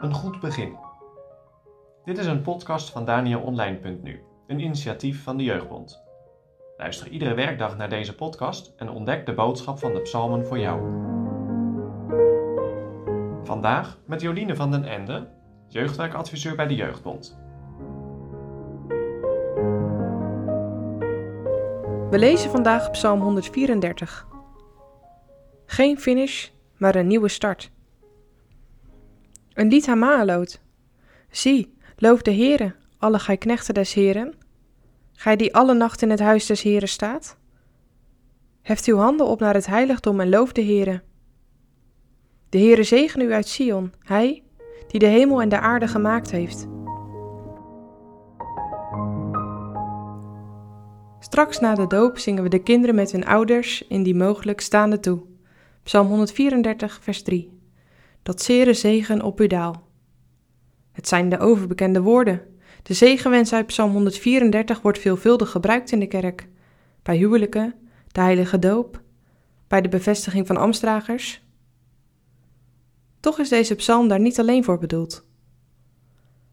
Een goed begin. Dit is een podcast van DanielOnline.nu, een initiatief van de Jeugdbond. Luister iedere werkdag naar deze podcast en ontdek de boodschap van de psalmen voor jou. Vandaag met Joline van den Ende, jeugdwerkadviseur bij de Jeugdbond. We lezen vandaag Psalm 134. Geen finish, maar een nieuwe start. Een lied aan Maaloot. Zie, loof de Heere, alle gij knechten des Heren. Gij die alle nacht in het huis des Heren staat. Heft uw handen op naar het heiligdom en loof de Heere. De Heere zegen u uit Sion, Hij, die de hemel en de aarde gemaakt heeft. Straks na de doop zingen we de kinderen met hun ouders in die mogelijk staande toe. Psalm 134, vers 3. Dat zere zegen op uw daal. Het zijn de overbekende woorden. De zegenwens uit Psalm 134 wordt veelvuldig gebruikt in de kerk. Bij huwelijken, de heilige doop, bij de bevestiging van ambtsdragers. Toch is deze psalm daar niet alleen voor bedoeld.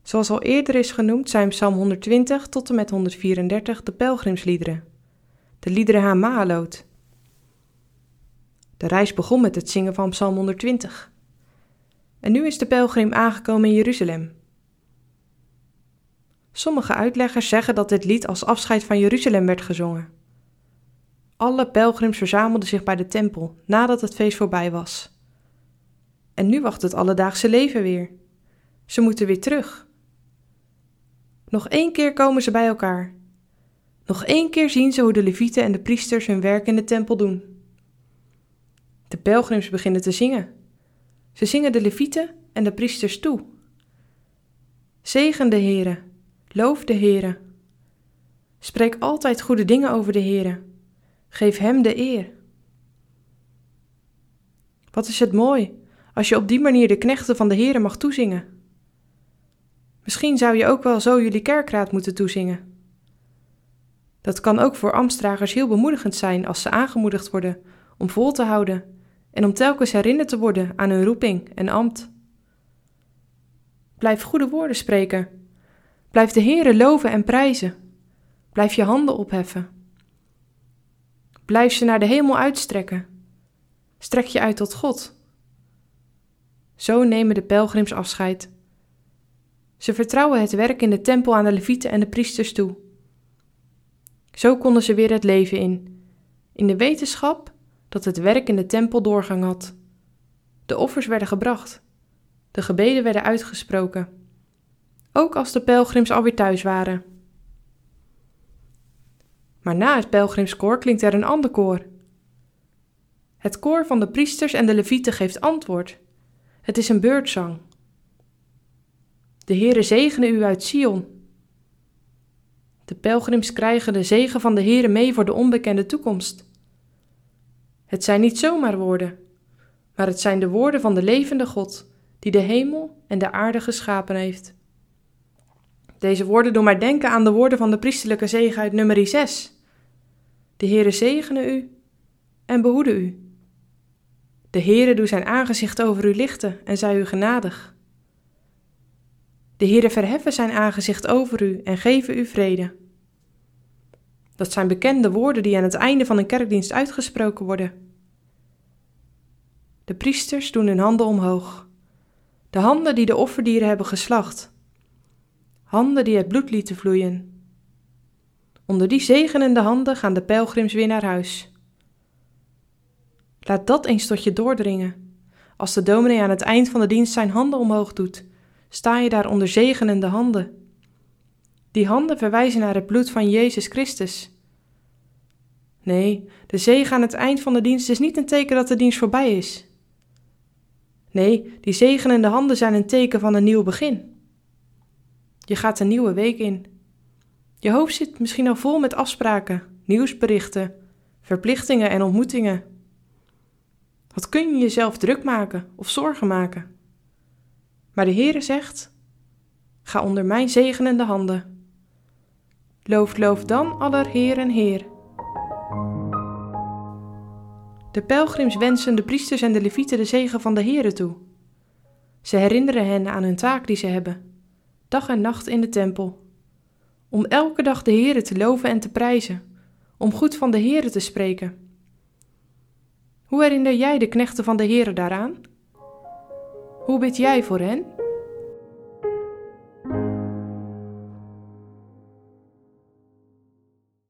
Zoals al eerder is genoemd zijn Psalm 120 tot en met 134 de pelgrimsliederen, de liederen aan Mahaloot. De reis begon met het zingen van Psalm 120. En nu is de pelgrim aangekomen in Jeruzalem. Sommige uitleggers zeggen dat dit lied als afscheid van Jeruzalem werd gezongen. Alle pelgrims verzamelden zich bij de tempel nadat het feest voorbij was. En nu wacht het alledaagse leven weer. Ze moeten weer terug, nog één keer komen ze bij elkaar. Nog één keer zien ze hoe de levieten en de priesters hun werk in de tempel doen. De pelgrims beginnen te zingen. Ze zingen de levieten en de priesters toe. Zegen de Heere, loof de Heere. Spreek altijd goede dingen over de Heere. Geef Hem de eer. Wat is het mooi als je op die manier de knechten van de Heere mag toezingen. Misschien zou je ook wel zo jullie kerkraad moeten toezingen. Dat kan ook voor ambtsdragers heel bemoedigend zijn als ze aangemoedigd worden om vol te houden en om telkens herinnerd te worden aan hun roeping en ambt. Blijf goede woorden spreken. Blijf de Heere loven en prijzen. Blijf je handen opheffen. Blijf ze naar de hemel uitstrekken. Strek je uit tot God. Zo nemen de pelgrims afscheid ze vertrouwen het werk in de tempel aan de levieten en de priesters toe. Zo konden ze weer het leven in, in de wetenschap dat het werk in de tempel doorgang had. De offers werden gebracht, de gebeden werden uitgesproken, ook als de pelgrims alweer thuis waren. Maar na het pelgrimskoor klinkt er een ander koor. Het koor van de priesters en de levieten geeft antwoord. Het is een beurtzang. De Heere zegene u uit Sion. De pelgrims krijgen de zegen van de Heere mee voor de onbekende toekomst. Het zijn niet zomaar woorden, maar het zijn de woorden van de levende God, die de hemel en de aarde geschapen heeft. Deze woorden doen mij denken aan de woorden van de priestelijke zegen uit nummer 6. De Heere zegene u en behoede u. De Heere doet zijn aangezicht over u lichten en zij u genadig. De Heere verheffen zijn aangezicht over u en geven u vrede. Dat zijn bekende woorden die aan het einde van een kerkdienst uitgesproken worden. De priesters doen hun handen omhoog. De handen die de offerdieren hebben geslacht. Handen die het bloed lieten vloeien. Onder die zegenende handen gaan de pelgrims weer naar huis. Laat dat eens tot je doordringen. Als de dominee aan het eind van de dienst zijn handen omhoog doet sta je daar onder zegenende handen. Die handen verwijzen naar het bloed van Jezus Christus. Nee, de zegen aan het eind van de dienst is niet een teken dat de dienst voorbij is. Nee, die zegenende handen zijn een teken van een nieuw begin. Je gaat een nieuwe week in. Je hoofd zit misschien al vol met afspraken, nieuwsberichten, verplichtingen en ontmoetingen. Wat kun je jezelf druk maken of zorgen maken? Maar de Heere zegt: Ga onder mijn zegenende handen. Loof, loof dan aller Heer en Heer. De pelgrims wensen de priesters en de levieten de zegen van de Here toe. Ze herinneren hen aan hun taak die ze hebben, dag en nacht in de tempel. Om elke dag de Here te loven en te prijzen, om goed van de Here te spreken. Hoe herinner jij de knechten van de Here daaraan? Hoe bid jij voor hen?